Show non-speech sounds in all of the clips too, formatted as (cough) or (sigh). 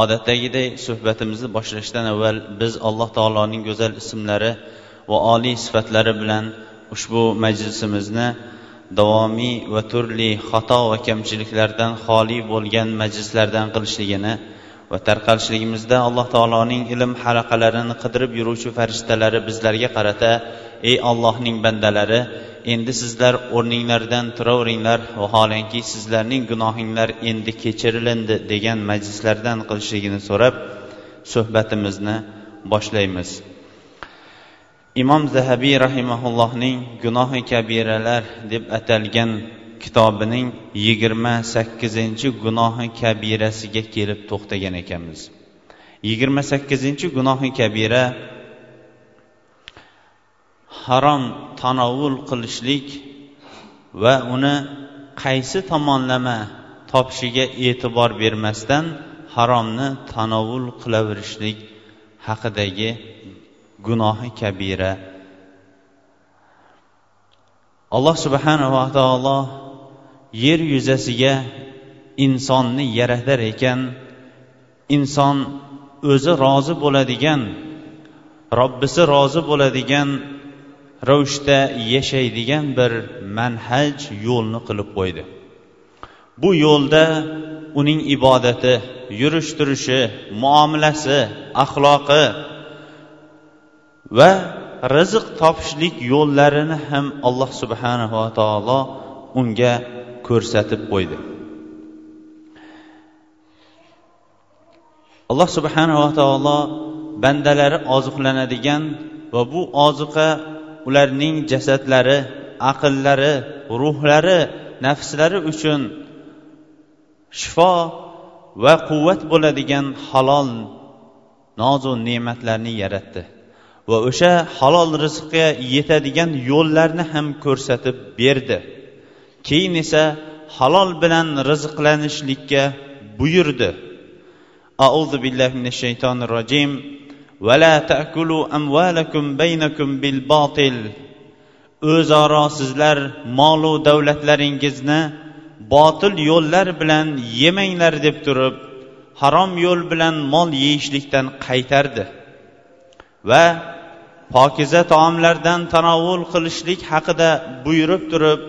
Odatdagiday suhbatimizni boshlashdan avval biz alloh taoloning go'zal ismlari va oliy sifatlari bilan ushbu majlisimizni davomiy va turli xato va kamchiliklardan xoli bo'lgan majlislardan qilishligini va tarqalishligimizda alloh taoloning ilm halaqalarini qidirib yuruvchi farishtalari bizlarga qarata ey allohning bandalari endi sizlar o'rninglardan turaveringlar vaholanki sizlarning gunohinglar endi kechirilindi degan majlislardan qilishligini so'rab suhbatimizni boshlaymiz. Imom zahabiy rahimaullohning gunohi kabiralar deb atalgan kitobining yigirma sakkizinchi gunohi kabirasiga kelib to'xtagan ekanmiz. Yigirma sakkizinchi gunohi kabira harom tanovul qilishlik va uni qaysi tomonlama topishiga e'tibor bermasdan haromni tanovul qilaverishlik haqidagi gunohi kabira. Alloh subhanava taolo yer yuzasiga insonni yaratar ekan inson o'zi rozi bo'ladigan robbisi rozi bo'ladigan ravishda yashaydigan bir manhaj yo'lni qilib qo'ydi. Bu yo'lda uning ibodati yurish turishi muomalasi axloqi va rizq topishlik yo'llarini ham alloh subhanava taolo unga ko'rsatib qo'ydi. Alloh subhanava taolo bandalari oziqlanadigan va bu oziqa ularning jasadlari aqllari ruhlari nafslari uchun shifo va quvvat bo'ladigan halol nozu ne'matlarni yaratdi va o'sha halol rizqqa yetadigan yo'llarni ham ko'rsatib berdi. keyin esa halol bilan rizqlanishlikka buyurdi auzu billahi minash shaytonir rojim ولا تأكلوا أموالكم بينكم بالباطل o'zaro sizlar molu davlatlaringizni botil yo'llar bilan yemanglar deb turib harom yo'l bilan mol yeyishlikdan qaytardi va pokiza taomlardan tanovul qilishlik haqida buyurib turib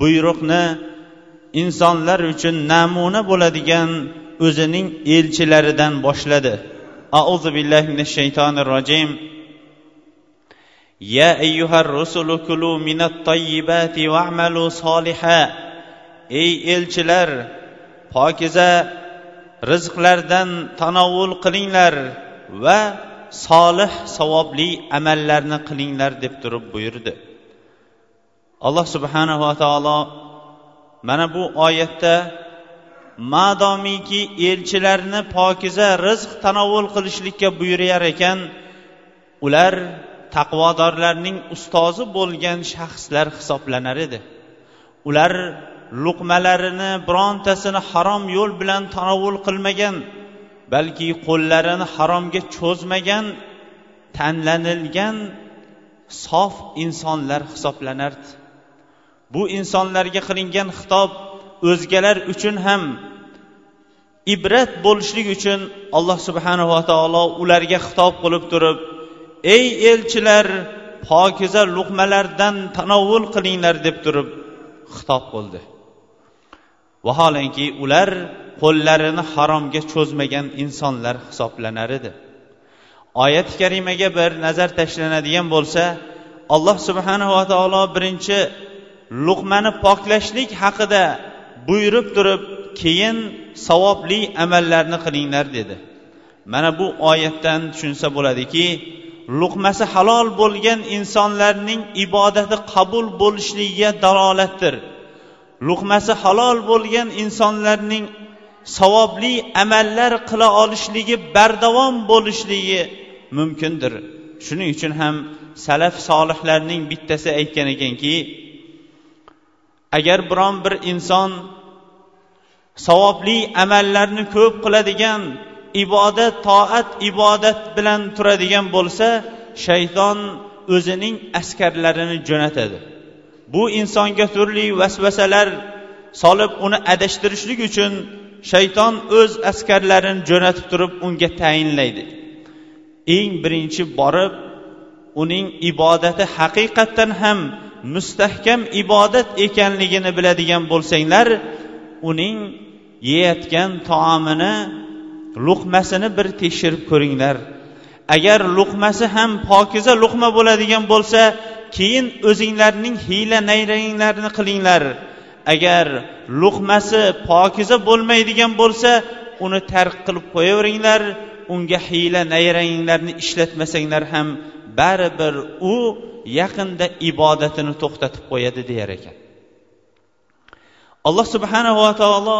buyruqni insonlar uchun namuna bo'ladigan o'zining elchilaridan boshladi أعوذ بالله من الشيطان الرجيم يا أيها الرسل كلوا من الطيبات واعملوا صالحا ey elchilar pokiza rizqlardan tanovul qilinglar va solih savobli amallarni qilinglar deb turib buyurdi Alloh subhanava taolo mana bu oyatda madomiki elchilarni pokiza rizq tanovvul qilishlikka buyurar ekan ular taqvodorlarning ustozi bo'lgan shaxslar hisoblanar edi. Ular luqmalarini birontasini harom yo'l bilan tanovvul qilmagan balki qo'llarini haromga cho'zmagan tanlanilgan sof insonlar hisoblanardi. Bu insonlarga qilingan xitob o'zgalar uchun ham ibrat bo'lishlik uchun alloh subhanava taolo ularga xitob qilib turib ey elchilar pokiza luqmalardan tanovvul qilinglar deb turib xitob qildi. Vaholanki ular qo'llarini haromga cho'zmagan insonlar hisoblanar edi. Oyati karimaga bir nazar tashlanadigan bo'lsa alloh subhanava taolo birinchi luqmani poklashlik haqida buyurib turib keyin savobli amallarni qilinglar dedi. Mana bu oyatdan tushunsa bo'ladiki luqmasi halol bo'lgan insonlarning ibodati qabul bo'lishligiga dalolatdir. Luqmasi halol bo'lgan insonlarning savobli amallar qila olishligi bardavom bo'lishligi mumkindir. Shuning uchun ham salaf solihlarning bittasi aytgan ekanki agar biron bir inson savobli amallarni ko'p qiladigan ibodat toat ibodat bilan turadigan bo'lsa shayton o'zining askarlarini jo'natadi. Bu insonga turli vasvasalar solib uni adashtirishlik uchun shayton o'z askarlarini jo'natib turib unga tayinlaydi. Eng birinchi borib uning ibodati haqiqatdan ham mustahkam ibodat ekanligini biladigan bo'lsanglar uning yeyotgan taomini luqmasini bir tekshirib ko'ringlar. Agar luqmasi ham pokiza luqma bo'ladigan bo'lsa keyin o'zinglarning hiyla nayranglarni qilinglar. Agar luqmasi pokiza bo'lmaydigan bo'lsa uni tark qilib qo'yaveringlar unga hiyla nayranglarni ishlatmasanglar ham baribir u yaqinda ibodatini to'xtatib qo'yadi deyar ekan. Alloh subhanava taolo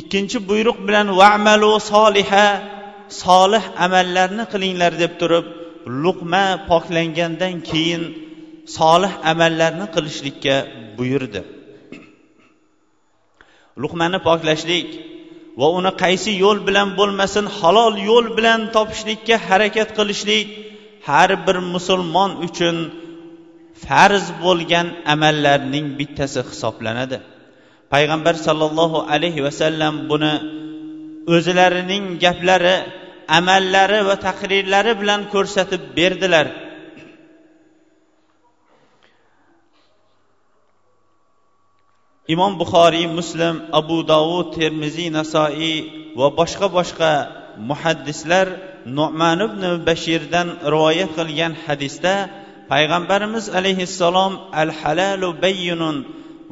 ikkinchi buyruq bilan vamalu soliha solih amallarni qilinglar deb turib luqma poklangandan keyin solih amallarni qilishlikka buyurdi. Luqmani poklashlik va uni qaysi yo'l bilan bo'lmasin halol yo'l bilan topishlikka harakat qilishlik har bir musulmon uchun farz bo'lgan amallarning bittasi hisoblanadi. Payg'ambar sollallohu alayhi vasallam buni o'zlarining gaplari amallari va taqrirlari bilan ko'rsatib berdilar. Imom buxoriy muslim abu dovud termiziy nasoiy va boshqa boshqa muhaddislar nu'man ibn bashirdan rivoyat qilgan hadisda payg'ambarimiz alayhissalom al halalu bayyinun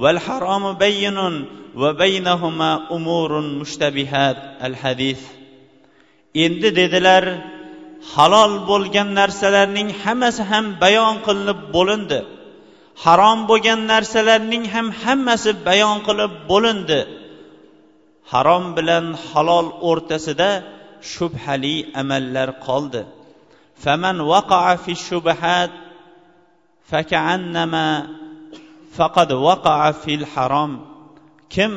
val haromu bayyinun va baynahuma umurun mushtabihat al hadis endi dedilar halol bo'lgan narsalarning hammasi ham bayon qilinib bo'lindi. Harom bo'lgan narsalarning ham hammasi bayon qilib bo'lindi. Harom bilan halol o'rtasida shubhali amallar qoldi. Faman waqa'a fi shubahat fakannama faqad waqa'a fil harom kim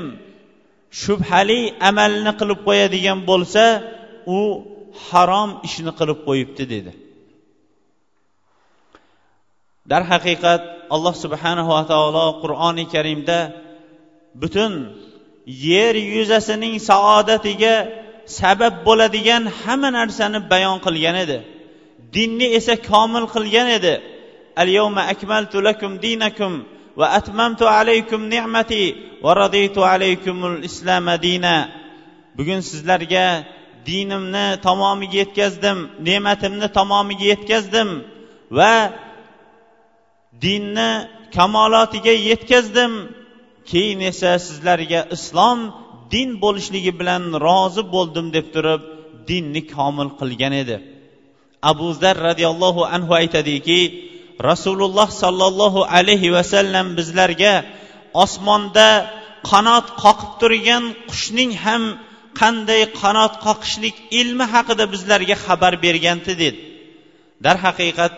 shubhali amalni qilib qo'yadigan bo'lsa u harom ishni qilib qo'yibdi dedi. Darhaqiqat alloh subhanava taolo qur'oni karimda butun yer yuzasining saodatiga sabab bo'ladigan hamma narsani bayon qilgan edi. Dinni esa komil qilgan edi. Al yawma akmaltu lakum dinakum va atmamtu alaykum ni'mati va raditu alaykumul islama dina. Bugun sizlarga dinimni tamomiga yetkazdim ne'matimni tamomiga yetkazdim va dinni kamolotiga yetkazdim. Keyin esa sizlarga islom din bo'lishligi bilan rozi bo'ldim deb turib dinni komil qilgan edi. Abu zar roziyallohu anhu aytadiki rasululloh sollallohu alayhi vasallam bizlarga osmonda qanot qoqib turgan qushning ham qanday qanot qoqishlik ilmi haqida bizlarga xabar bergandi dedi. Darhaqiqat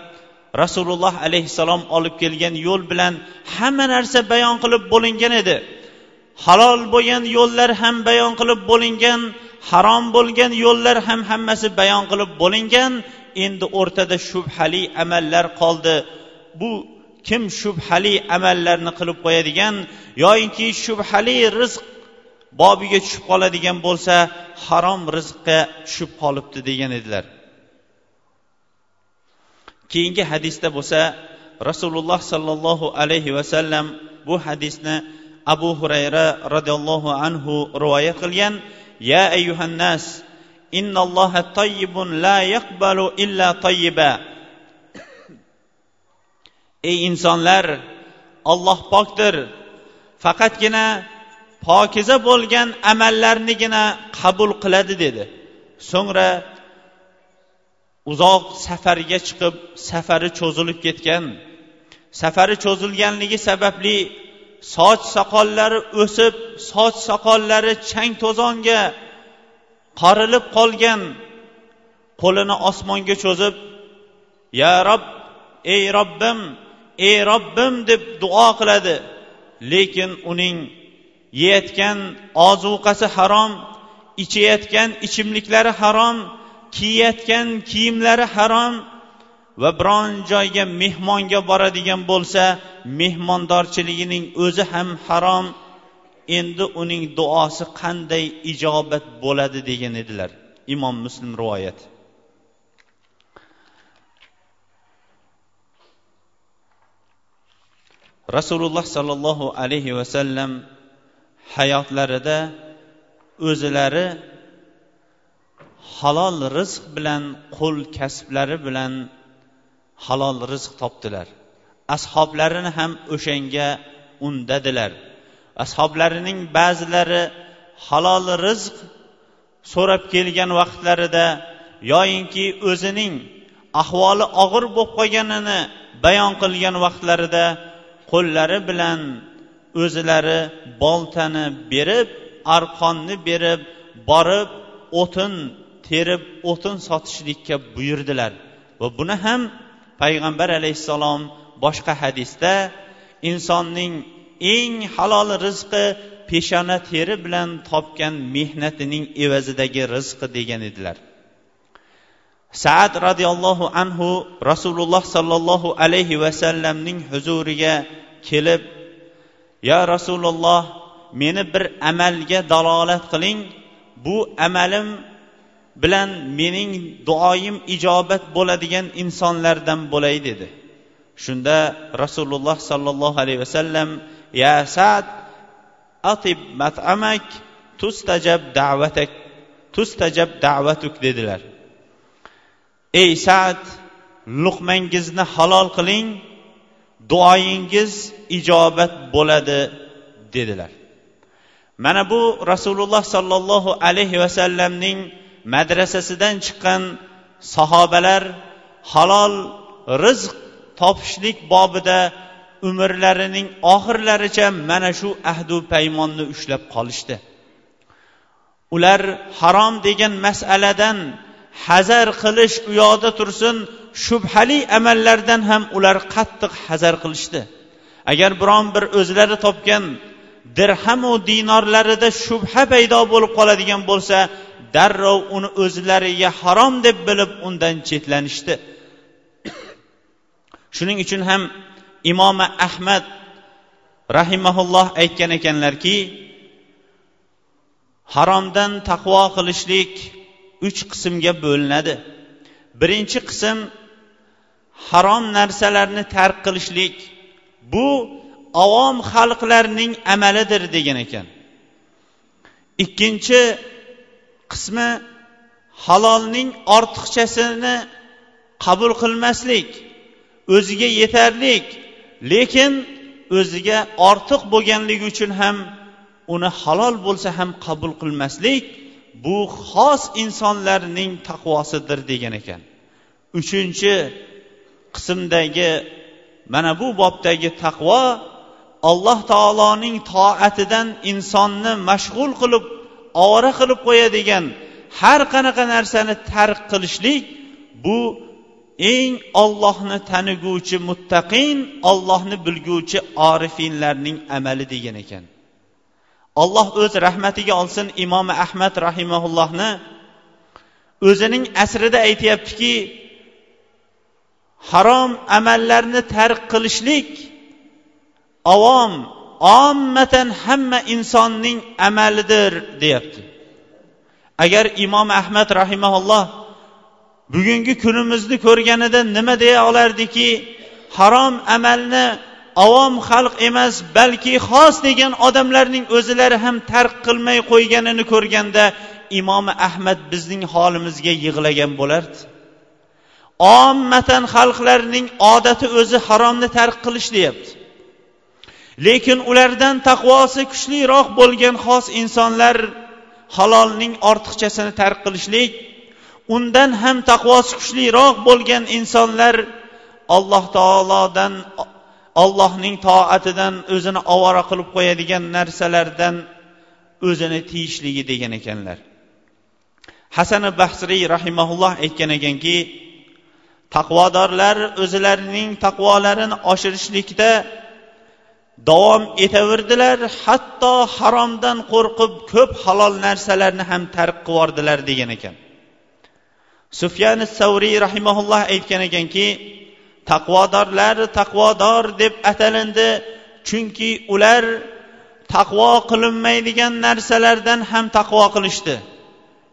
rasululloh alayhissalom olib kelgan yo'l bilan hamma narsa bayon qilib bo'lingan edi. Halol bo'lgan yo'llar ham bayon qilib bo'lingan harom bo'lgan yo'llar ham hammasi bayon qilib bo'lingan. Endi o'rtada shubhali amallar qoldi. Bu kim shubhali amallarni qilib qo'yadigan yoyinki shubhali rizq bobiga tushib qoladigan bo'lsa harom rizqqa tushib qolibdi degan edilar. Keyingi hadisda bo'lsa rasululloh sollallohu alayhi vasallam bu hadisni abu hurayra roziyallohu anhu rivoyat qilgan ya ayyuhannas innalloha tayyibun la yaqbalu illa tayyiba. Ey insonlar olloh pokdir. Faqatgina pokiza bo'lgan amallarnigina qabul qiladi dedi. So'ngra uzoq safarga chiqib safari cho'zilib ketgan. Safari cho'zilganligi sababli soch soqollari o'sib soch soqollari chang to'zonga qorilib qolgan qo'lini osmonga cho'zib ya rob ey robbim ey robbim deb duo qiladi. Lekin uning yeyotgan ozuqasi harom ichayotgan ichimliklari harom kiyayotgan kiyimlari harom va biron joyga mehmonga boradigan bo'lsa mehmondorchiligining o'zi ham harom. Endi uning duosi qanday ijobat bo'ladi degan edilar. Imom muslim rivoyat. Rasululloh sollallohu alayhi vasallam hayotlarida o'zilari halol rizq bilan qo'l kasblari bilan halol rizq topdilar. Ashoblarini ham o'shanga undadilar. Ashoblarining ba'zilari halol rizq so'rab kelgan vaqtlarida yoyinki o'zining ahvoli og'ir bo'lib qolganini bayon qilgan vaqtlarida qo'llari bilan o'zilari boltani berib arqonni berib borib o'tin terib o'tin sotishlikka buyurdilar. Va buni ham payg'ambar alayhissalom boshqa hadisda insonning eng halol rizqi peshona teri bilan topgan mehnatining evazidagi rizqi degan edilar. Saad roziyallohu anhu rasululloh sollallohu alayhi vasallamning huzuriga kelib yo rasululloh meni bir amalga dalolat qiling. Bu amalim bilan mening duoyim ijobat bo'ladigan insonlardan bo'lay dedi. Shunda rasululloh sollallohu alayhi vasallam ya sad atib matamak tustajab da'vatak tustajab da'vatuk dedilar. Ey sad luqmangizni halol qiling duoyingiz ijobat bo'ladi dedilar. Mana bu rasululloh sollallohu alayhi vasallamning madrasasidan chiqqan sahobalar halol rizq topishlik bobida umrlarining oxirlaricha mana shu ahdu paymonni ushlab qolishdi. Ular harom degan masaladan hazar qilish u yoqda tursin shubhali amallardan ham ular qattiq hazar qilishdi. Agar biron bir o'zlari topgan dirhamu dinorlarida shubha paydo bo'lib qoladigan bo'lsa darrov uni o'zlariga harom deb bilib undan chetlanishdi. (coughs) Shuning uchun ham imomi ahmad rahimaulloh aytgan ekanlarki haromdan taqvo qilishlik uch qismga bo'linadi. Birinchi qism harom narsalarni tark qilishlik. Bu avom xalqlarning amalidir degan ekan. Ikkinchi qismi halolning ortiqchasini qabul qilmaslik o'ziga yetarlik lekin o'ziga ortiq bo'lganligi uchun ham uni halol bo'lsa ham qabul qilmaslik bu xos insonlarning taqvosidir degan ekan. Uchinchi qismdagi mana bu bobdagi taqvo alloh taoloning toatidan insonni mashg'ul qilib ovora qilib qo'yadigan har qanaqa narsani tark qilishlik bu eng ollohni taniguvchi muttaqin ollohni bilguvchi orifinlarning amali degan ekan. Alloh o'z rahmatiga olsin imom ahmad rahimaullohni o'zining asrida aytyaptiki harom amallarni tark qilishlik avom ommatan hamma insonning amalidir deyapti. Agar imom ahmad rahimaulloh bugungi kunimizni ko'rganida nima deya olardiki harom amalni avom xalq emas balki xos degan odamlarning o'zilari ham tark qilmay qo'yganini ko'rganda imom ahmad bizning holimizga yig'lagan bo'lardi. Ommatan xalqlarning odati o'zi haromni tark qilish deyapti. Lekin ulardan taqvosi kuchliroq bo'lgan xos insonlar halolning ortiqchasini tark qilishlik undan ham taqvosi kuchliroq bo'lgan insonlar alloh taolodan allohning toatidan o'zini ovora qilib qo'yadigan narsalardan o'zini tiyishligi degan ekanlar. Hasani bahsriy rahimaulloh aytgan ekanki taqvodorlar o'zlarining taqvolarini oshirishlikda davom etaverdilar hatto haromdan qo'rqib ko'p halol narsalarni ham tark qilib yubordilar degan ekan. Sufyan savriy rahimaulloh aytgan ekanki taqvodorlar taqvodor deb atalindi chunki ular taqvo qilinmaydigan narsalardan ham taqvo qilishdi.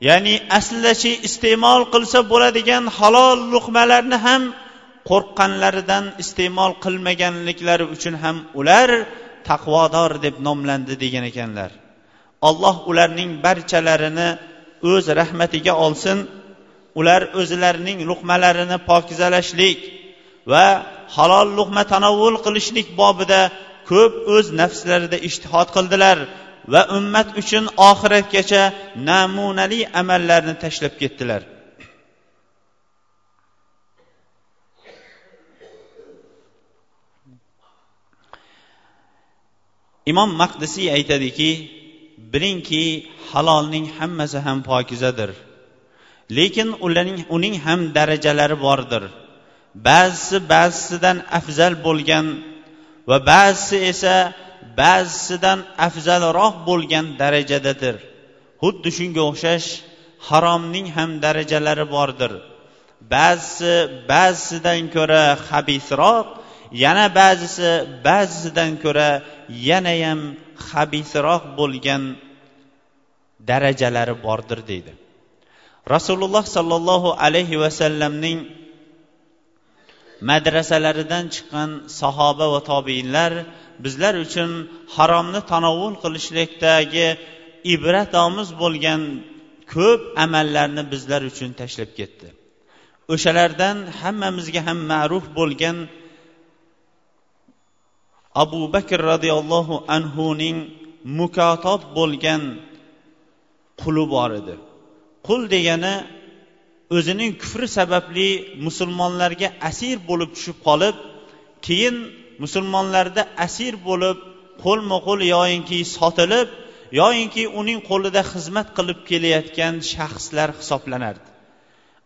Ya'ni aslidachi iste'mol qilsa bo'ladigan halol luqmalarni ham qo'rqqanlaridan iste'mol qilmaganliklari uchun ham ular taqvodor deb nomlandi degan ekanlar. Alloh ularning barchalarini o'z rahmatiga olsin ular o'zlarining luqmalarini pokizalashlik va halol luqma tanovvul qilishlik bobida ko'p o'z nafslarida ishtihod qildilar va ummat uchun oxiratgacha namunali amallarni tashlab ketdilar. Imom maqdisiy aytadiki bilingki halolning hammasi ham pokizadir. Lekin ularning uning ham darajalari bordir. Ba'zisi ba'zisidan afzal bo'lgan va ba'zisi esa ba'zisidan afzalroq bo'lgan darajadadir. Xuddi shunga o'xshash haromning ham darajalari bordir. Ba'zisi ba'zisidan ko'ra habisroq yana ba'zisi ba'zisidan ko'ra yanayam habisroq bo'lgan darajalari bordir deydi. Rasululloh sollallohu alayhi vasallamning madrasalaridan chiqqan sahoba va tobiinlar bizlar uchun haromni tanovvul qilishlikdagi ibratomiz bo'lgan ko'p amallarni bizlar uchun tashlab ketdi. O'shalardan hammamizga ham ma'ruf bo'lgan abu bakr roziyallohu anhuning mukotob bo'lgan quli bor edi. Qul degani o'zining kufri sababli musulmonlarga asir bo'lib tushib qolib keyin musulmonlarda asir bo'lib qo'lma qo'l yoyinki sotilib yoyinki uning qo'lida xizmat qilib kelayotgan shaxslar hisoblanardi.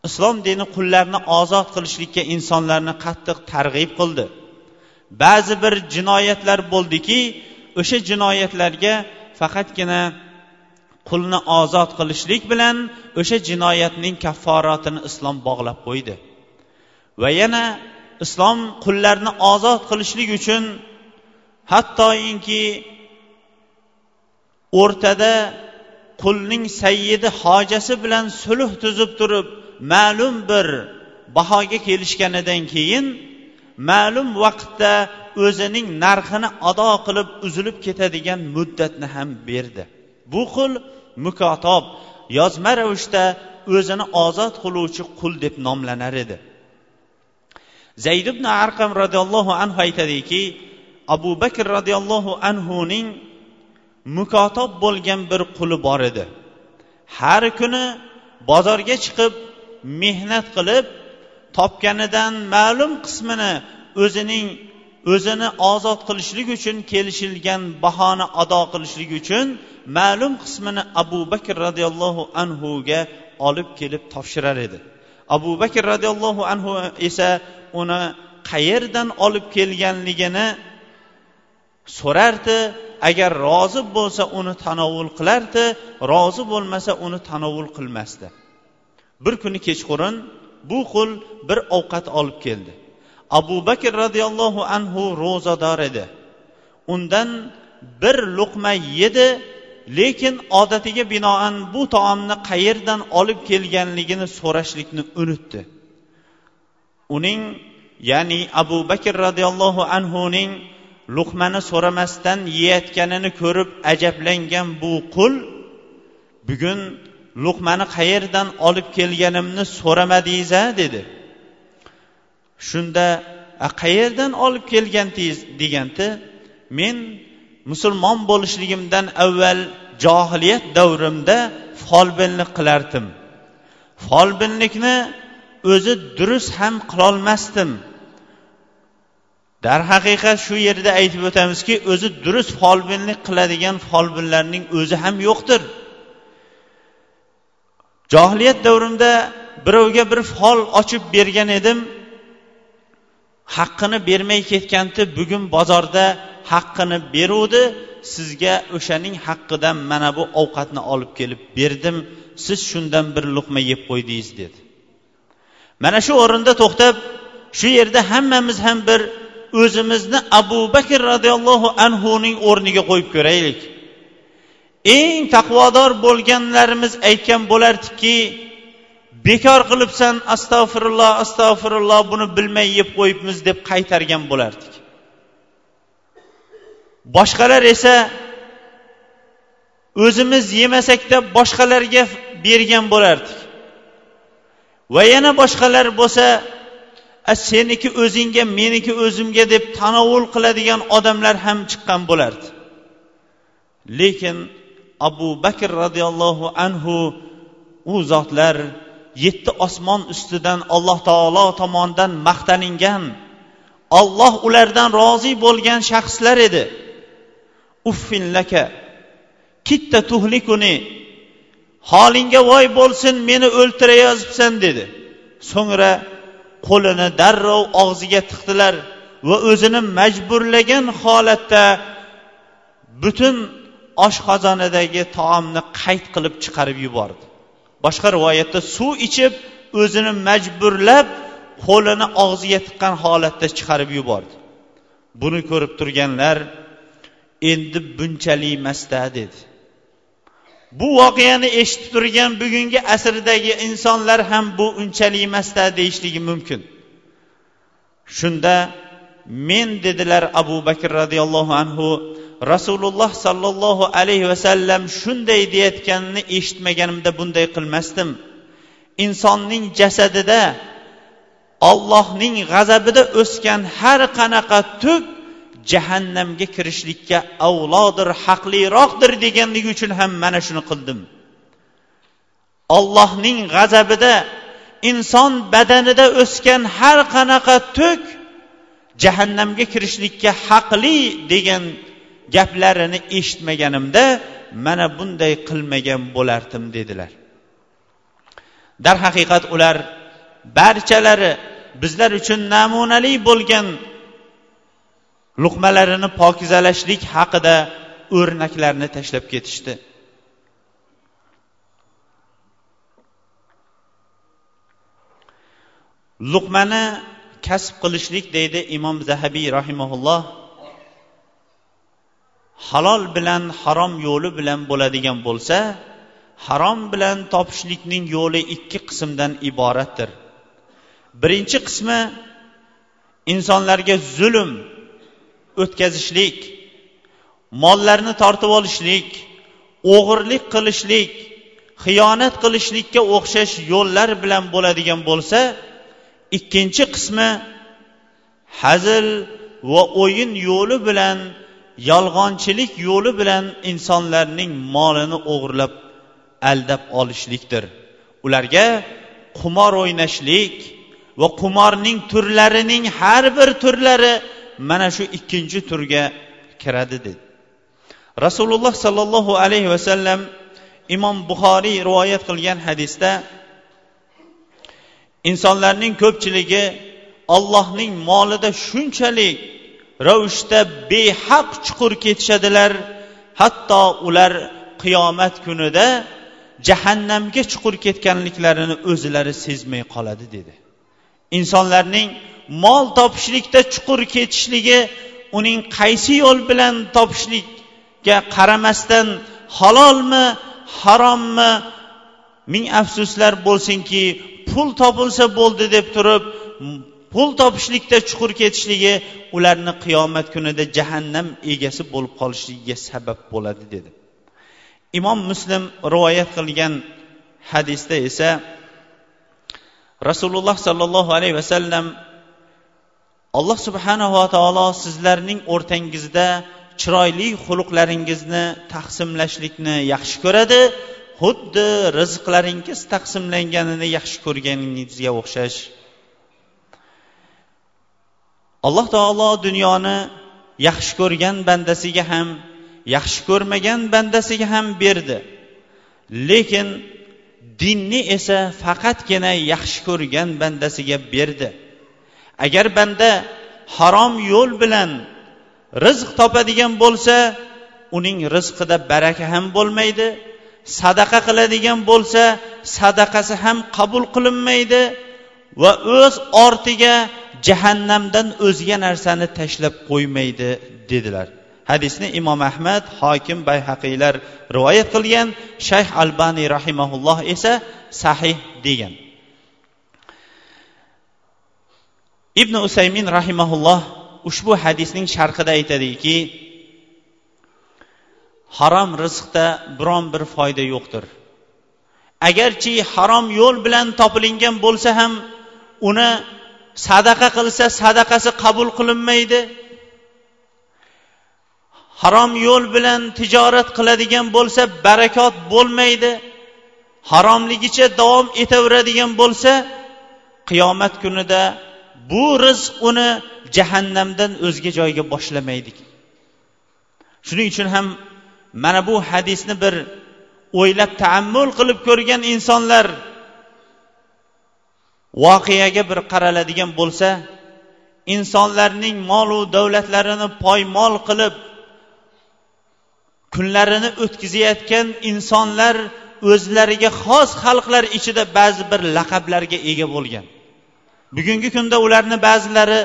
Islom dini qullarni ozod qilishlikka insonlarni qattiq targ'ib qildi. Ba'zi bir jinoyatlar bo'ldiki o'sha jinoyatlarga faqatgina qulni ozod qilishlik bilan o'sha jinoyatning kafforatini islom bog'lab qo'ydi. Va yana islom qullarni ozod qilishlik uchun hattoinki o'rtada qulning sayyidi hojasi bilan sulh tuzib turib ma'lum bir bahoga kelishganidan keyin ma'lum vaqtda o'zining narxini ado qilib uzilib ketadigan muddatni ham berdi. Bu qul mukotob yozma ravishda o'zini ozod qiluvchi qul deb nomlanar edi. Zayd ibn arqam roziyallohu anhu aytadiki abu bakr roziyallohu anhuning mukotob bo'lgan bir quli bor edi. Har kuni bozorga chiqib mehnat qilib topganidan ma'lum qismini o'zining o'zini ozod qilishlik uchun kelishilgan bahoni ado qilishlik uchun ma'lum qismini abu bakr roziyallohu anhuga olib kelib topshirar edi. Abu bakr roziyallohu anhu esa uni qayerdan olib kelganligini so'rardi. Agar rozi bo'lsa uni tanovul qilardi rozi bo'lmasa uni tanovul qilmasdi. Bir kuni kechqurun bu qul bir ovqat olib keldi. Abu bakr roziyallohu anhu ro'zador edi. Undan bir luqma yedi lekin odatiga binoan bu taomni qayerdan olib kelganligini so'rashlikni unutdi. Uning ya'ni abu bakr roziyallohu anhuning luqmani so'ramasdan yeyayotganini ko'rib ajablangan bu qul bugun luqmani qayerdan olib kelganimni so'ramadingiz a dedi. Shunda qayerdan olib kelgandingiz deganda men musulmon bo'lishligimdan avval johiliyat davrimda folbinlik qilardim. Folbinlikni o'zi durust ham qilolmasdim. Darhaqiqat shu yerda aytib o'tamizki o'zi durust folbinlik qiladigan folbinlarning o'zi ham yo'qdir. Johiliyat davrimda birovga bir fol ochib bergan edim. Haqqini bermay ketgandi bugun bozorda haqqini beruvdi. Sizga o'shaning haqqidan mana bu ovqatni olib kelib berdim. Siz shundan bir luqma yeb qo'ydingiz dedi. Mana shu o'rinda to'xtab shu yerda hammamiz ham bir o'zimizni abu bakr roziyallohu anhuning o'rniga qo'yib ko'raylik. Eng taqvodor bo'lganlarimiz aytgan bo'lardiki bekor qilibsan astag'firulloh astag'firulloh buni bilmay yeb qo'yibmiz deb qaytargan bo'lardik. Boshqalar esa o'zimiz yemasakda boshqalarga bergan bo'lardik. Va yana boshqalar bo'lsa seniki o'zingga meniki o'zimga deb tanovul qiladigan odamlar ham chiqqan bo'lardi. Lekin abu bakr roziyallohu anhu u zotlar yetti osmon ustidan alloh taolo tomonidan maqtaningan olloh ulardan rozi bo'lgan shaxslar edi. Uffin laka kitta tuhlikuni holingga voy bo'lsin meni o'ltirayozibsan dedi. So'ngra qo'lini darrov og'ziga tiqdilar va o'zini majburlagan holatda butun oshqozonidagi taomni qayt qilib chiqarib yubordi. Boshqa rivoyatda suv ichib o'zini majburlab qo'lini og'ziga tiqqan holatda chiqarib yubordi. Buni ko'rib turganlar endi bunchalik emasda dedi. Bu voqeani eshitib turgan bugungi asrdagi insonlar ham bu unchalik emasda deyishligi mumkin. Shunda men dedilar abu bakr roziyallohu anhu rasululloh sollallohu alayhi vasallam shunday deyayotganini eshitmaganimda bunday qilmasdim. Insonning jasadida ollohning g'azabida o'sgan har qanaqa tuk jahannamga kirishlikka avlodir haqliroqdir deganligi uchun ham mana shuni qildim. Ollohning g'azabida inson badanida o'sgan har qanaqa tuk jahannamga kirishlikka haqli degan gaplarini eshitmaganimda mana bunday qilmagan bo'lardim dedilar. Darhaqiqat ular barchalari bizlar uchun namunali bo'lgan luqmalarini pokizalashlik haqida o'rnaklarni tashlab ketishdi. Luqmani kasb qilishlik deydi imom zahabiy rahimaulloh halol bilan harom yo'li bilan bo'ladigan bo'lsa harom bilan topishlikning yo'li ikki qismdan iboratdir. Birinchi qismi insonlarga zulm o'tkazishlik mollarni tortib olishlik o'g'irlik qilishlik xiyonat qilishlikka o'xshash yo'llar bilan bo'ladigan bo'lsa ikkinchi qismi hazil va o'yin yo'li bilan yolg'onchilik yo'li bilan insonlarning molini o'g'irlab aldab olishlikdir. Ularga qumor o'ynashlik va qumorning turlarining har bir turlari mana shu ikkinchi turga kiradi dedi. Rasululloh sollallohu alayhi vasallam imom buxoriy rivoyat qilgan hadisda insonlarning ko'pchiligi ollohning molida shunchalik ravishda behaq chuqur ketishadilar. Hatto ular qiyomat kunida jahannamga chuqur ketganliklarini o'zlari sezmay qoladi dedi. Insonlarning mol topishlikda chuqur ketishligi uning qaysi yo'l bilan topishlikka qaramasdan halolmi harommi ming afsuslar bo'lsinki pul topilsa bo'ldi deb turib pul topishlikda chuqur ketishligi ularni qiyomat kunida jahannam egasi bo'lib qolishligiga sabab bo'ladi dedi. Imom muslim rivoyat qilgan hadisda esa rasululloh sollallohu alayhi vasallam alloh subhanava taolo sizlarning o'rtangizda chiroyli xulqlaringizni taqsimlashlikni yaxshi ko'radi xuddi rizqlaringiz taqsimlanganini yaxshi ko'rganingizga o'xshash alloh taolo dunyoni yaxshi ko'rgan bandasiga ham yaxshi ko'rmagan bandasiga ham berdi. Lekin dinni esa faqatgina yaxshi ko'rgan bandasiga berdi. Agar banda harom yo'l bilan rizq topadigan bo'lsa uning rizqida baraka ham bo'lmaydi sadaqa qiladigan bo'lsa sadaqasi ham qabul qilinmaydi va o'z ortiga jahannamdan o'zga narsani tashlab qo'ymaydi dedilar. Hadisni imom ahmad hokim bayhaqiylar rivoyat qilgan shayx albaniy rahimaulloh esa sahih degan. Ibn usaymin rahimaulloh ushbu hadisning sharhida aytadiki harom rizqda biron bir foyda yo'qdir. Agarchi harom yo'l bilan topilingan bo'lsa ham uni sadaqa qilsa sadaqasi qabul qilinmaydi. Harom yo'l bilan tijorat qiladigan bo'lsa barakot bo'lmaydi. Haromligicha davom etaveradigan bo'lsa qiyomat kunida bu rizq uni jahannamdan o'zga joyga boshlamaydi. Shuning uchun ham mana bu hadisni bir o'ylab taammul qilib ko'rgan insonlar voqeaga bir qaraladigan bo'lsa insonlarning molu davlatlarini poymol qilib kunlarini o'tkazayotgan insonlar o'zlariga xos xalqlar ichida ba'zi bir laqablarga ega bo'lgan. Bugungi kunda ularni ba'zilari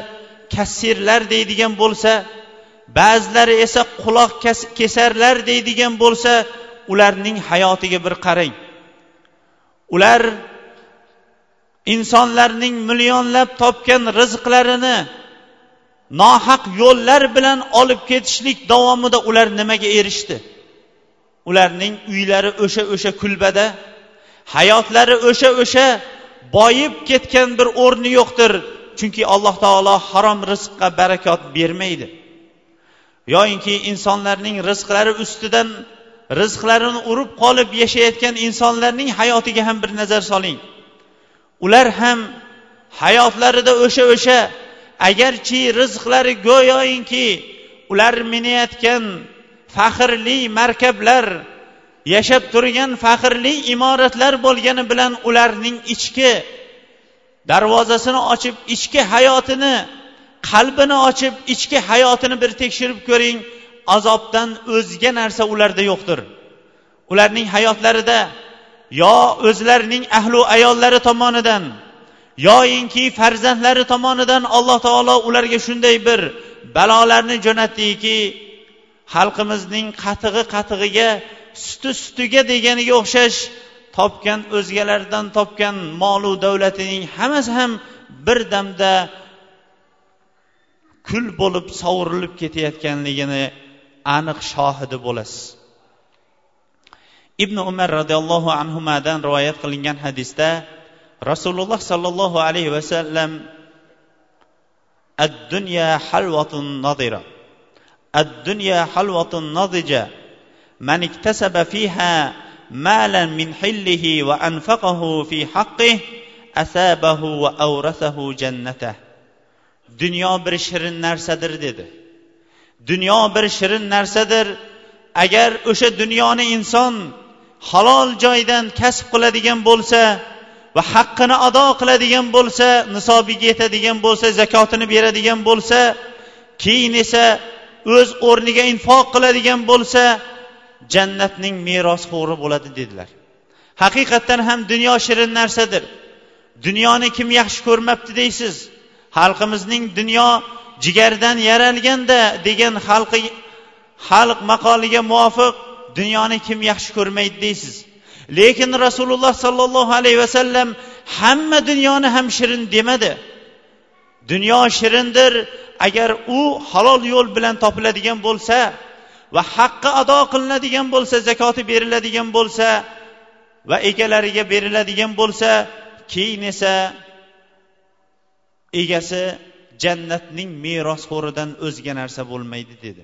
kassirlar deydigan bo'lsa ba'zilari esa quloq kesarlar deydigan bo'lsa ularning hayotiga bir qarang. Ular insonlarning millionlab topgan rizqlarini nohaq yo'llar bilan olib ketishlik davomida ular nimaga erishdi? Ularning uylari o'sha o'sha kulbada hayotlari o'sha o'sha boyib ketgan bir o'rni yo'qdir chunki alloh taolo harom rizqqa barakot bermaydi. Yoyinki insonlarning rizqlari ustidan rizqlarini urib qolib yashayotgan insonlarning hayotiga ham bir nazar soling. Ular ham hayotlarida o'sha o'sha agarchi rizqlari go'yoinki ular minayotgan faxrli markablar yashab turgan faxrli imoratlar bo'lgani bilan ularning ichki darvozasini ochib ichki hayotini qalbini ochib ichki hayotini bir tekshirib ko'ring azobdan o'zga narsa ularda yo'qdir. Ularning hayotlarida yo o'zlarining ahlu ayollari tomonidan yoyinki farzandlari tomonidan alloh taolo ularga shunday bir balolarni jo'natdiki xalqimizning qatig'i qatig'iga suti sutiga deganiga o'xshash topgan o'zgalardan topgan molu davlatining hammasi ham bir damda kul bo'lib sovurilib ketayotganligini aniq shohidi bo'lasiz. ibn umar roziyallohu anhudan rivoyat qilingan hadisda rasululloh sollallohu alayhi vasallam الدنيا حلوة نضرة الدنيا حلوة نضجة من اكتسب فيها مالا من حله وأنفقه في حقه أثابه وأورثه جنته dunyo bir shirin narsadir dedi dunyo bir shirin narsadir agar o'sha dunyoni inson halol joydan kasb qiladigan bo'lsa va haqqini ado qiladigan bo'lsa nisobiga yetadigan bo'lsa zakotini beradigan bo'lsa keyin esa o'z o'rniga infoq qiladigan bo'lsa jannatning merosxo'ri bo'ladi dedilar. Haqiqatdan ham dunyo shirin narsadir. Dunyoni kim yaxshi ko'rmabdi deysiz? Xalqimizning dunyo jigardan yaralganda degan xalqi xalq maqoliga muvofiq dunyoni kim yaxshi ko'rmaydi deysiz. Lekin rasululloh sollallohu alayhi vasallam hamma dunyoni ham shirin demadi. Dunyo shirindir agar u halol yo'l bilan topiladigan bo'lsa va haqqi ado qilinadigan bo'lsa zakoti beriladigan bo'lsa va egalariga beriladigan bo'lsa keyin esa egasi jannatning merosxo'ridan o'zga narsa bo'lmaydi dedi.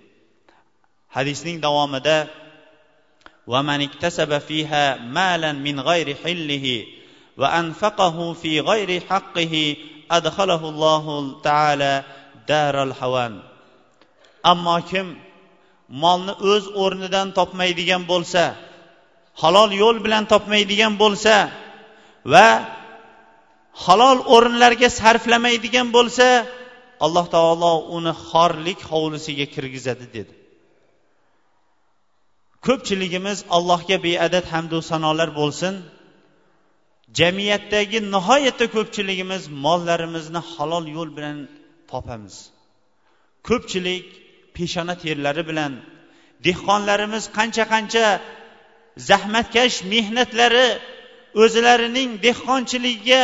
Hadisning davomida ومن اكتسب فيها مالا من غير حله وأنفقه في غير حقه أدخله الله تعالى دار الحوان ammo kim molni o'z o'rnidan topmaydigan bo'lsa halol yo'l bilan topmaydigan bo'lsa va halol o'rinlarga sarflamaydigan bo'lsa alloh taolo uni xorlik hovlisiga kirgizadi dedi Ko'pchiligimiz allohga beadad hamdu sanolar bo'lsin. Jamiyatdagi nihoyatda ko'pchiligimiz mollarimizni halol yo'l bilan topamiz. Ko'pchilik peshona terlari bilan dehqonlarimiz qancha qancha zahmatkash mehnatlari o'zlarining dehqonchiligiga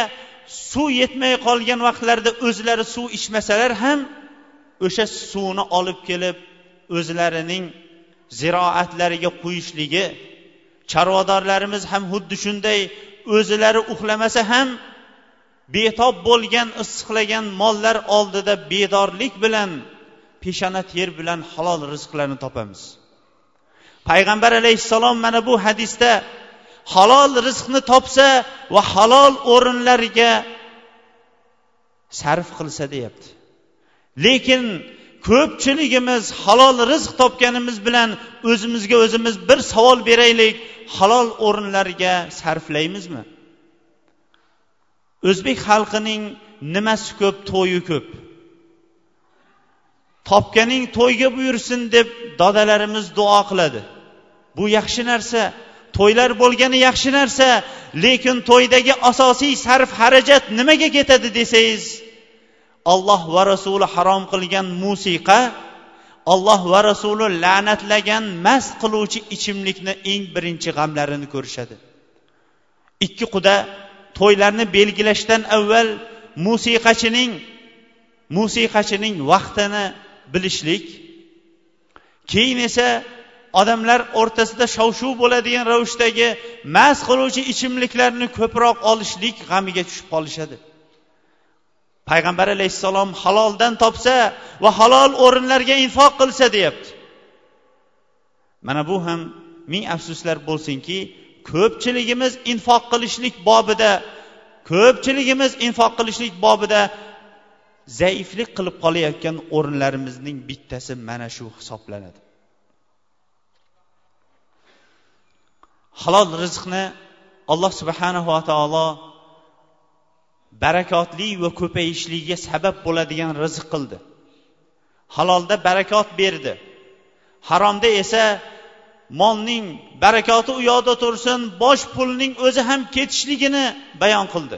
suv yetmay qolgan vaqtlarida o'zlari suv ichmasalar ham o'sha suvni olib kelib o'zlarining ziroatlariga quyishligi chorvadorlarimiz ham xuddi shunday o'zlari uxlamasa ham betob bo'lgan issiqlagan mollar oldida bedorlik bilan peshona ter bilan halol rizqlarni topamiz. Payg'ambar alayhissalom mana bu hadisda halol rizqni topsa va halol o'rinlarga sarf qilsa deyapti. Lekin ko'pchiligimiz halol rizq topganimiz bilan o'zimizga o'zimiz bir savol beraylik halol o'rinlarga sarflaymizmi? O'zbek xalqining nimasi ko'p to'yi ko'p. Topganing to'yga buyursin deb dodalarimiz duo qiladi. Bu yaxshi narsa to'ylar bo'lgani yaxshi narsa lekin to'ydagi asosiy sarf xarajat nimaga ketadi desangiz olloh va rasuli harom qilgan musiqa olloh va rasuli la'natlagan mast qiluvchi ichimlikni eng birinchi g'amlarini ko'rishadi. Ikki quda to'ylarni belgilashdan avval musiqachining musiqachining vaqtini bilishlik keyin esa odamlar o'rtasida shov shuv bo'ladigan ravishdagi mast qiluvchi ichimliklarni ko'proq olishlik g'amiga tushib qolishadi. Payg'ambar alayhissalom haloldan topsa va halol o'rinlarga infoq qilsa deyapti. Mana bu ham ming afsuslar bo'lsinki ko'pchiligimiz infoq qilishlik bobida ko'pchiligimiz infoq qilishlik bobida zaiflik qilib qolayotgan o'rinlarimizning bittasi mana shu hisoblanadi. Halol rizqni alloh subhanahu va taolo barakotli va ko'payishligiga sabab bo'ladigan rizq qildi. Halolda barakot berdi. Haromda esa molning barakoti u yoqda tursin bosh pulning o'zi ham ketishligini bayon qildi.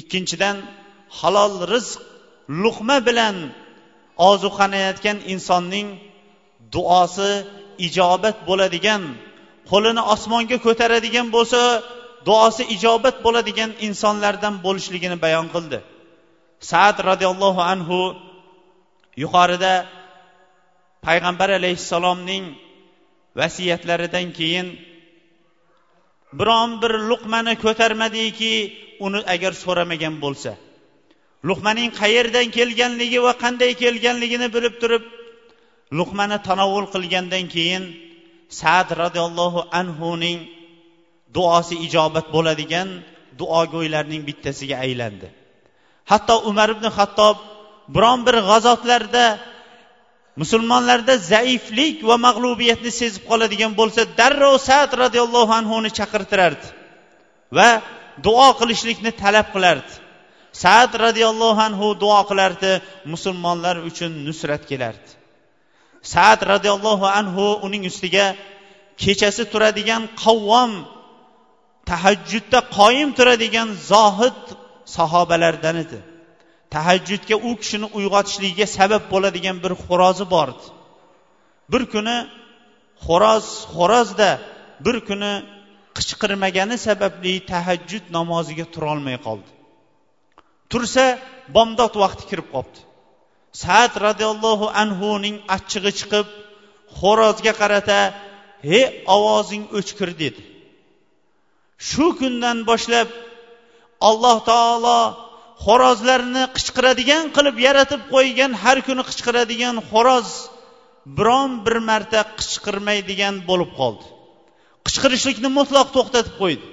Ikkinchidan halol rizq luqma bilan ozuqalanayotgan insonning duosi ijobat bo'ladigan qo'lini osmonga ko'taradigan bo'lsa duosi ijobat bo'ladigan insonlardan bo'lishligini bayon qildi. Saad roziyallohu anhu yuqorida payg'ambar alayhissalomning vasiyatlaridan keyin biron bir luqmani ko'tarmadiki uni agar so'ramagan bo'lsa. Luqmaning qayerdan kelganligi va qanday kelganligini bilib turib luqmani tanovul qilgandan keyin sad roziyallohu anhuning duosi ijobat bo'ladigan duogo'ylarning bittasiga aylandi. Hatto umar ibn hattob biron bir g'azotlarda musulmonlarda zaiflik va mag'lubiyatni sezib qoladigan bo'lsa darrov sad roziyallohu anhuni chaqirtirardi va duo qilishlikni talab qilardi. Sad roziyallohu anhu duo qilardi musulmonlar uchun nusrat kelardi. Sad roziyallohu anhu uning ustiga kechasi turadigan qavvom tahajjudda qoyim turadigan zohid sahobalardan edi tahajjudga u kishini uyg'otishligiga sabab bo'ladigan bir xo'rozi bor edi bir kuni xo'roz xo'rozda bir kuni qichqirmagani sababli tahajjud namoziga turolmay qoldi. Tursa bomdod vaqti kirib qolibdi saad roziyallohu anhuning achchig'i chiqib xo'rozga qarata he ovozing o'chkir dedi. Shu kundan boshlab alloh taolo xo'rozlarni qichqiradigan qilib yaratib qo'ygan har kuni qichqiradigan xo'roz biron bir marta qichqirmaydigan bo'lib qoldi. Qichqirishlikni mutlaq to'xtatib qo'ydi.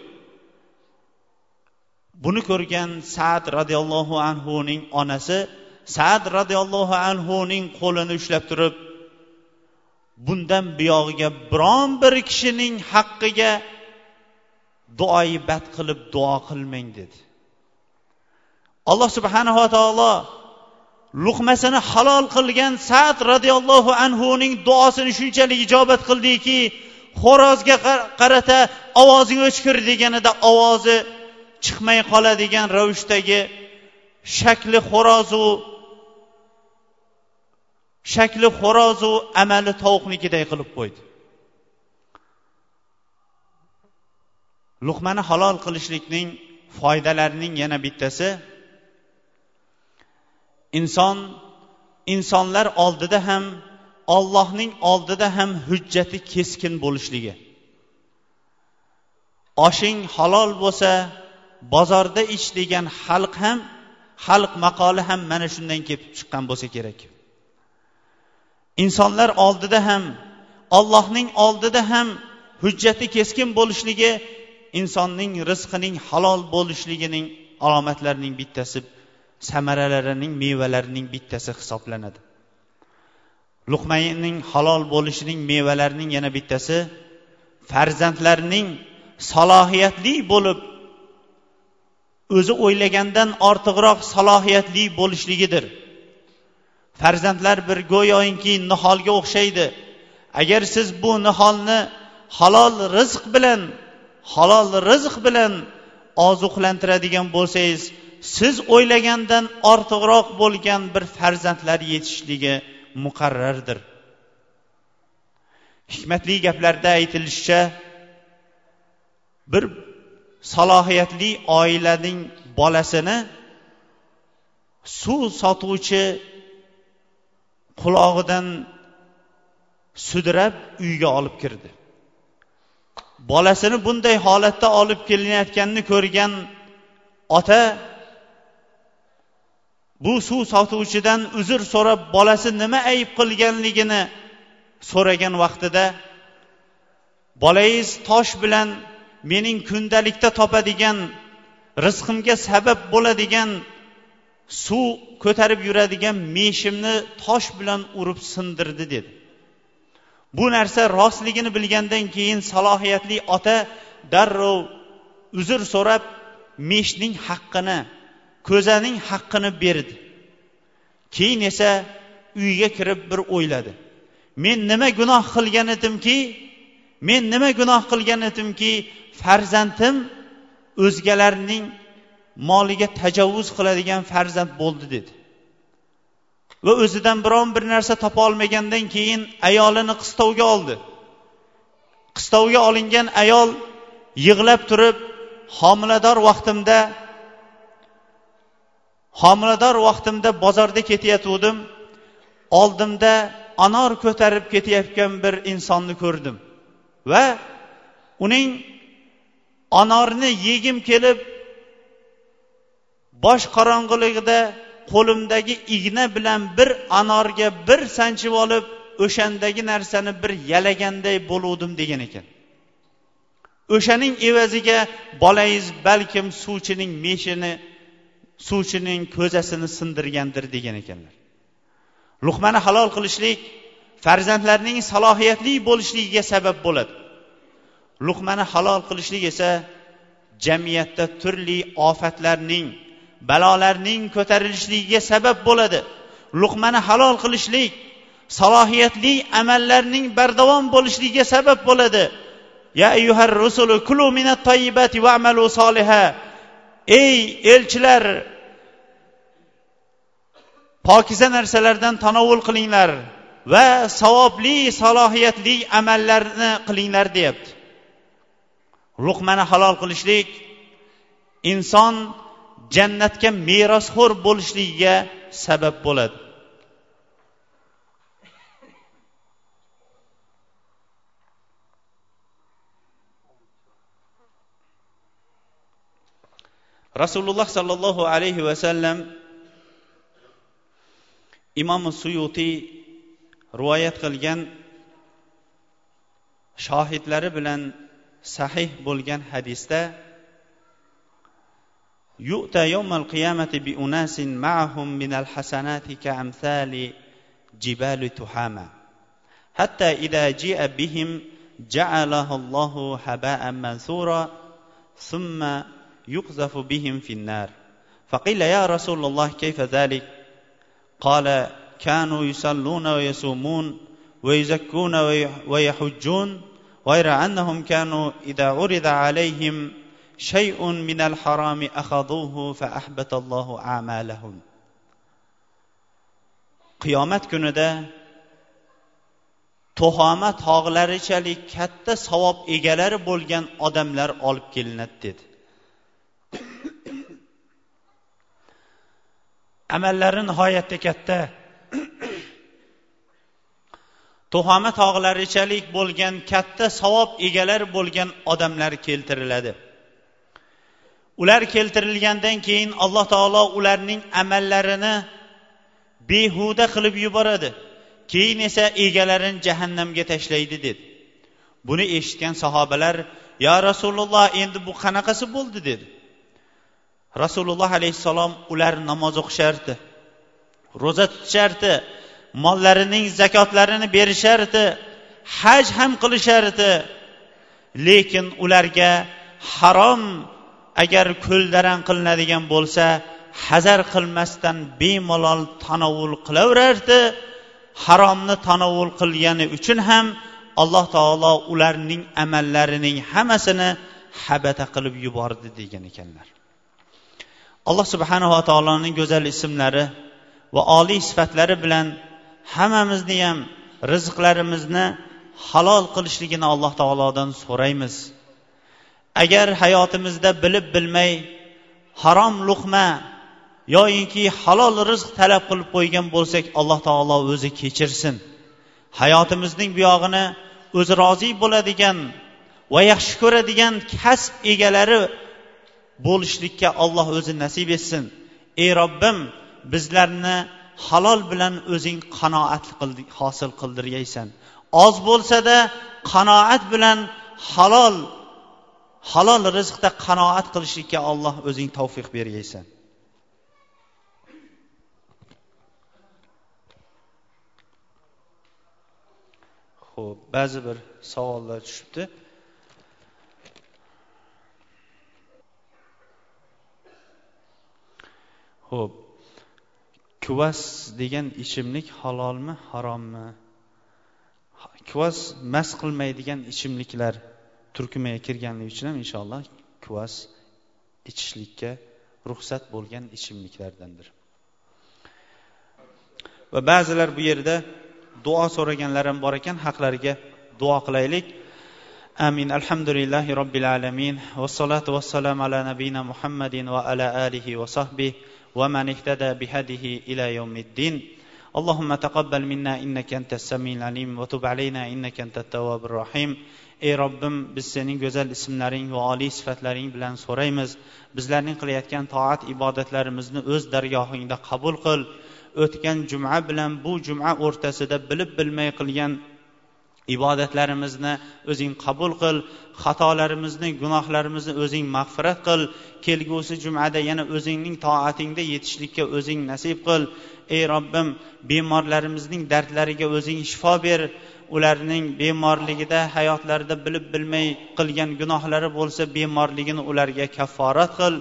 Buni ko'rgan saad roziyallohu anhuning onasi sad roziyallohu anhuning qo'lini ushlab turib bundan buyog'iga biron bir kishining haqqiga duoyi bad qilib duo qilmang dedi. Alloh subhanava taolo luqmasini halol qilgan sad roziyallohu anhuning duosini shunchalik ijobat qildiki xo'rozga qarata ovozing o'chkir deganida ovozi chiqmay qoladigan ravishdagi shakli xo'rozu shakli xo'rozu amali tovuqnikiday qilib qo'ydi. Luqmani halol qilishlikning foydalarining yana bittasi inson insonlar oldida ham ollohning oldida ham hujjati keskin bo'lishligi. Oshing halol bo'lsa bozorda ich degan xalq ham xalq maqoli ham mana shundan kelib chiqqan bo'lsa kerak. Insonlar oldida ham ollohning oldida ham hujjati keskin bo'lishligi insonning rizqining halol bo'lishligining alomatlarining bittasi samaralarining mevalarining bittasi hisoblanadi. Luqmayning halol bo'lishining mevalarining yana bittasi farzandlarning salohiyatli bo'lib o'zi o'ylagandan ortiqroq salohiyatli bo'lishligidir. Farzandlar bir go'yoki niholga o'xshaydi. Agar siz bu niholni halol rizq bilan halol rizq bilan ozuqlantiradigan bo'lsangiz siz o'ylagandan ortiqroq bo'lgan bir farzandlar yetishishligi muqarrardir. Hikmatli gaplarda aytilishicha bir salohiyatli oilaning bolasini suv sotuvchi qulog'idan sudrab uyga olib kirdi. Bolasini bunday holatda olib kelinayotganini ko'rgan ota bu suv sotuvchidan uzr so'rab bolasi nima ayb qilganligini so'ragan vaqtida bolangiz tosh bilan mening kundalikda topadigan rizqimga sabab bo'ladigan suv ko'tarib yuradigan meshimni tosh bilan urib sindirdi dedi. Bu narsa rostligini bilgandan keyin salohiyatli ota darrov uzr so'rab meshning haqqini ko'zaning haqqini berdi. Keyin esa uyga kirib bir o'yladi. Men nima gunoh qilgan edimki men nima gunoh qilgan edimki farzandim o'zgalarning moliga tajovuz qiladigan farzand bo'ldi dedi. Va o'zidan biron bir narsa topa olmagandan keyin ayolini qistovga oldi. Qistovga olingan ayol yig'lab turib homilador vaqtimda homilador vaqtimda bozorda ketayotgandim oldimda anor ko'tarib ketayotgan bir insonni ko'rdim va uning anorni yegim kelib bosh qorong'iligida qo'limdagi igna bilan bir anorga bir sanchib olib o'shandagi narsani bir yalaganday bo'luvdim degan ekan. O'shaning evaziga bolangiz balkim suvchining meshini suvchining ko'zasini sindirgandir degan ekanlar. Luqmani halol qilishlik farzandlarning salohiyatli bo'lishligiga sabab bo'ladi. Luqmani halol qilishlik esa jamiyatda turli ofatlarning balolarning ko'tarilishligiga sabab bo'ladi. Luqmani halol qilishlik salohiyatli amallarning bardavom bo'lishligiga sabab bo'ladi. Ya ayyuhar rusulu kulu minat toyibati va amalu soliha. Ey elchilar pokiza narsalardan tanovul qilinglar va savobli salohiyatli amallarni qilinglar deyapti. Luqmani halol qilishlik inson jannatga merosxo'r bo'lishligiga sabab bo'ladi. Rasululloh sollallohu alayhi vasallam imom suyutiy rivoyat qilgan shohidlari bilan sahih bo'lgan hadisda يؤتى يوم القيامة بأناس معهم من الحسنات كأمثال جبال تحامى. حتى إذا جيء بهم جعله الله هباء منثورا ثم يقذف بهم في النار. فقيل يا رسول الله كيف ذلك؟ قال كانوا يصلون ويصومون ويزكون ويحجون غير أنهم كانوا إذا عرض عليهم shay'un minal harami ahaduhu fa ahbatallohu amalahum qiyomat kunida tuhoma tog'larichalik katta savob egalari bo'lgan odamlar olib kelinadi dedi amallari nihoyatda katta tuhoma tog'larichalik bo'lgan katta savob egalari bo'lgan odamlar keltiriladi ular keltirilgandan keyin alloh taolo ularning amallarini behuda qilib yuboradi. Keyin esa egalarini jahannamga tashlaydi dedi. Buni eshitgan sahobalar yo rasululloh endi bu qanaqasi bo'ldi? dedi. Rasululloh alayhissalom ular namoz o'qishardi ro'za tutishardi mollarining zakotlarini berishardi haj ham qilishardi. Lekin ularga harom agar ko'ldaran qilinadigan bo'lsa hazar qilmasdan bemalol tanovul qilaverardi. Haromni tanovul qilgani uchun ham alloh taolo ularning amallarining hammasini habata qilib yubordi degan ekanlar. Alloh subhanava taoloning go'zal ismlari va oliy sifatlari bilan hammamizni ham rizqlarimizni halol qilishligini alloh taolodan so'raymiz. Agar hayotimizda bilib bilmay harom luqma yoyinki halol rizq talab qilib qo'ygan bo'lsak alloh taolo o'zi kechirsin. Hayotimizning buyog'ini o'zi rozi bo'ladigan va yaxshi ko'radigan kasb egalari bo'lishlikka olloh o'zi nasib etsin. Ey robbim bizlarni halol bilan o'zing qanoat hosil qildirgaysan. Oz bo'lsada qanoat bilan halol halol rizqda qanoat qilishlikka olloh o'zing tavfiq bergaysan. Ho'p ba'zi bir savollar tushibdi. Ho'p kuvas degan ichimlik halolmi harommi? Kuvas mast qilmaydigan ichimliklar turkumiga kirganligi uchun ham inshaalloh kuvas ichishlikka ruxsat bo'lgan ichimliklardandir va ba'zilar bu yerda duo so'raganlar ham bor ekan haqlariga duo qilaylik amin alhamdulillahi robbil alamin vassalotu vassalamu ala nabiyina muhammadin va ala alihi va sahbihi ومن اهتدى بهديه إلى يوم الدين اللهم تقبل منا إنك أنت السميع العليم وتب علينا إنك أنت التواب الرحيم ey robbim biz sening go'zal ismlaring va oliy sifatlaring bilan so'raymiz. Bizlarning qilayotgan toat ibodatlarimizni o'z dargohingda qabul qil. O'tgan juma bilan bu juma o'rtasida bilib bilmay qilgan ibodatlarimizni o'zing qabul qil xatolarimizni gunohlarimizni o'zing mag'firat qil. Kelgusi jumada yana o'zingning toatingda yetishlikka o'zing nasib qil. Ey robbim bemorlarimizning dardlariga o'zing shifo ber. Ularning bemorligida hayotlarida bilib bilmay qilgan gunohlari bo'lsa bemorligini ularga kafforat qil.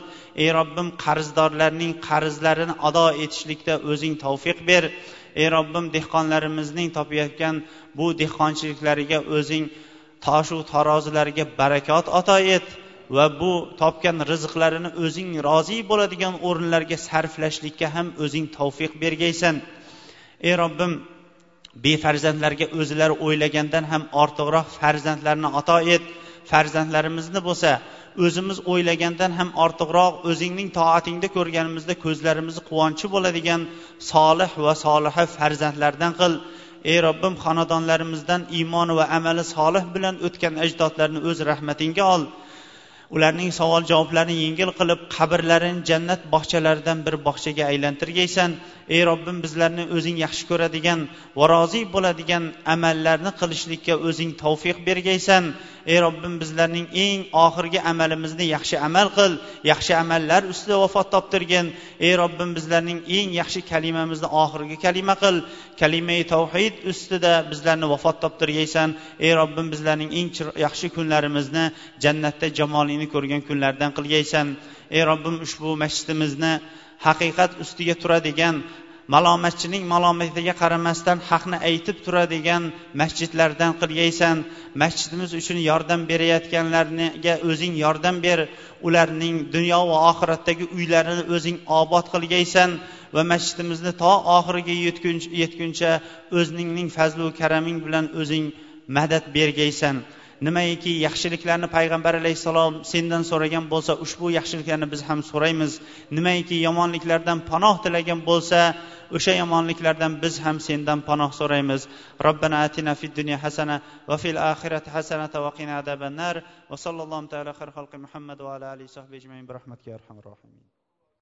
Ey robbim qarzdorlarning qarzlarini ado etishlikda o'zing tavfiq ber. Ey robbim dehqonlarimizning topayotgan bu dehqonchiliklariga o'zing toshu tarozilariga barakot ato et va bu topgan rizqlarini o'zing rozi bo'ladigan o'rinlarga sarflashlikka ham o'zing tavfiq bergaysan. Ey robbim befarzandlarga o'zlari o'ylagandan ham ortiqroq farzandlarni ato et. Farzandlarimizni bo'lsa o'zimiz o'ylagandan ham ortiqroq o'zingning toatingda ko'rganimizda ko'zlarimizni quvonchi bo'ladigan solih va soliha farzandlardan qil. Ey robbim xonadonlarimizdan iymon va amali solih bilan o'tgan ajdodlarni o'z rahmatingga ol. Ularning savol javoblarini yengil qilib qabrlarini jannat bog'chalaridan bir bog'chaga aylantirgaysan. Ey robbim bizlarni o'zing yaxshi ko'radigan va rozi bo'ladigan amallarni qilishlikka o'zing tavfiq bergaysan. Ey robbim bizlarning eng oxirgi amalimizni yaxshi amal qil yaxshi amallar ustida vafot toptirgin. Ey robbim bizlarning eng yaxshi kalimamizni oxirgi kalima qil. Kalimai tavhid ustida bizlarni vafot toptirgaysan. Ey robbim bizlarning eng yaxshi kunlarimizni jannatda jamolingni ko'rgan kunlardan qilgaysan. Ey robbim ushbu masjidimizni haqiqat ustiga turadigan malomatchining malomatiga qaramasdan haqni aytib turadigan masjidlardan qilgaysan masjidimiz uchun yordam berayotganlarga o'zing yordam ber. Ularning dunyo va oxiratdagi uylarini o'zing obod qilgaysan va masjidimizni to oxiriga yetguncha o'zningning fazlu karaming bilan o'zing madad bergaysan nimaiki yaxshiliklarni payg'ambar alayhissalom sendan so'ragan bo'lsa ushbu yaxshiliklarni biz ham so'raymiz. Nimaiki yomonliklardan panoh tilagan bo'lsa o'sha yomonliklardan biz ham sendan panoh so'raymiz. Robbana atina fid dunya hasana va fil oxirati hasanata va qina adabannar va sallallohu taala muhammad va ala alihi sohbi ajmain. Bi rahmatika arhamar rohimin.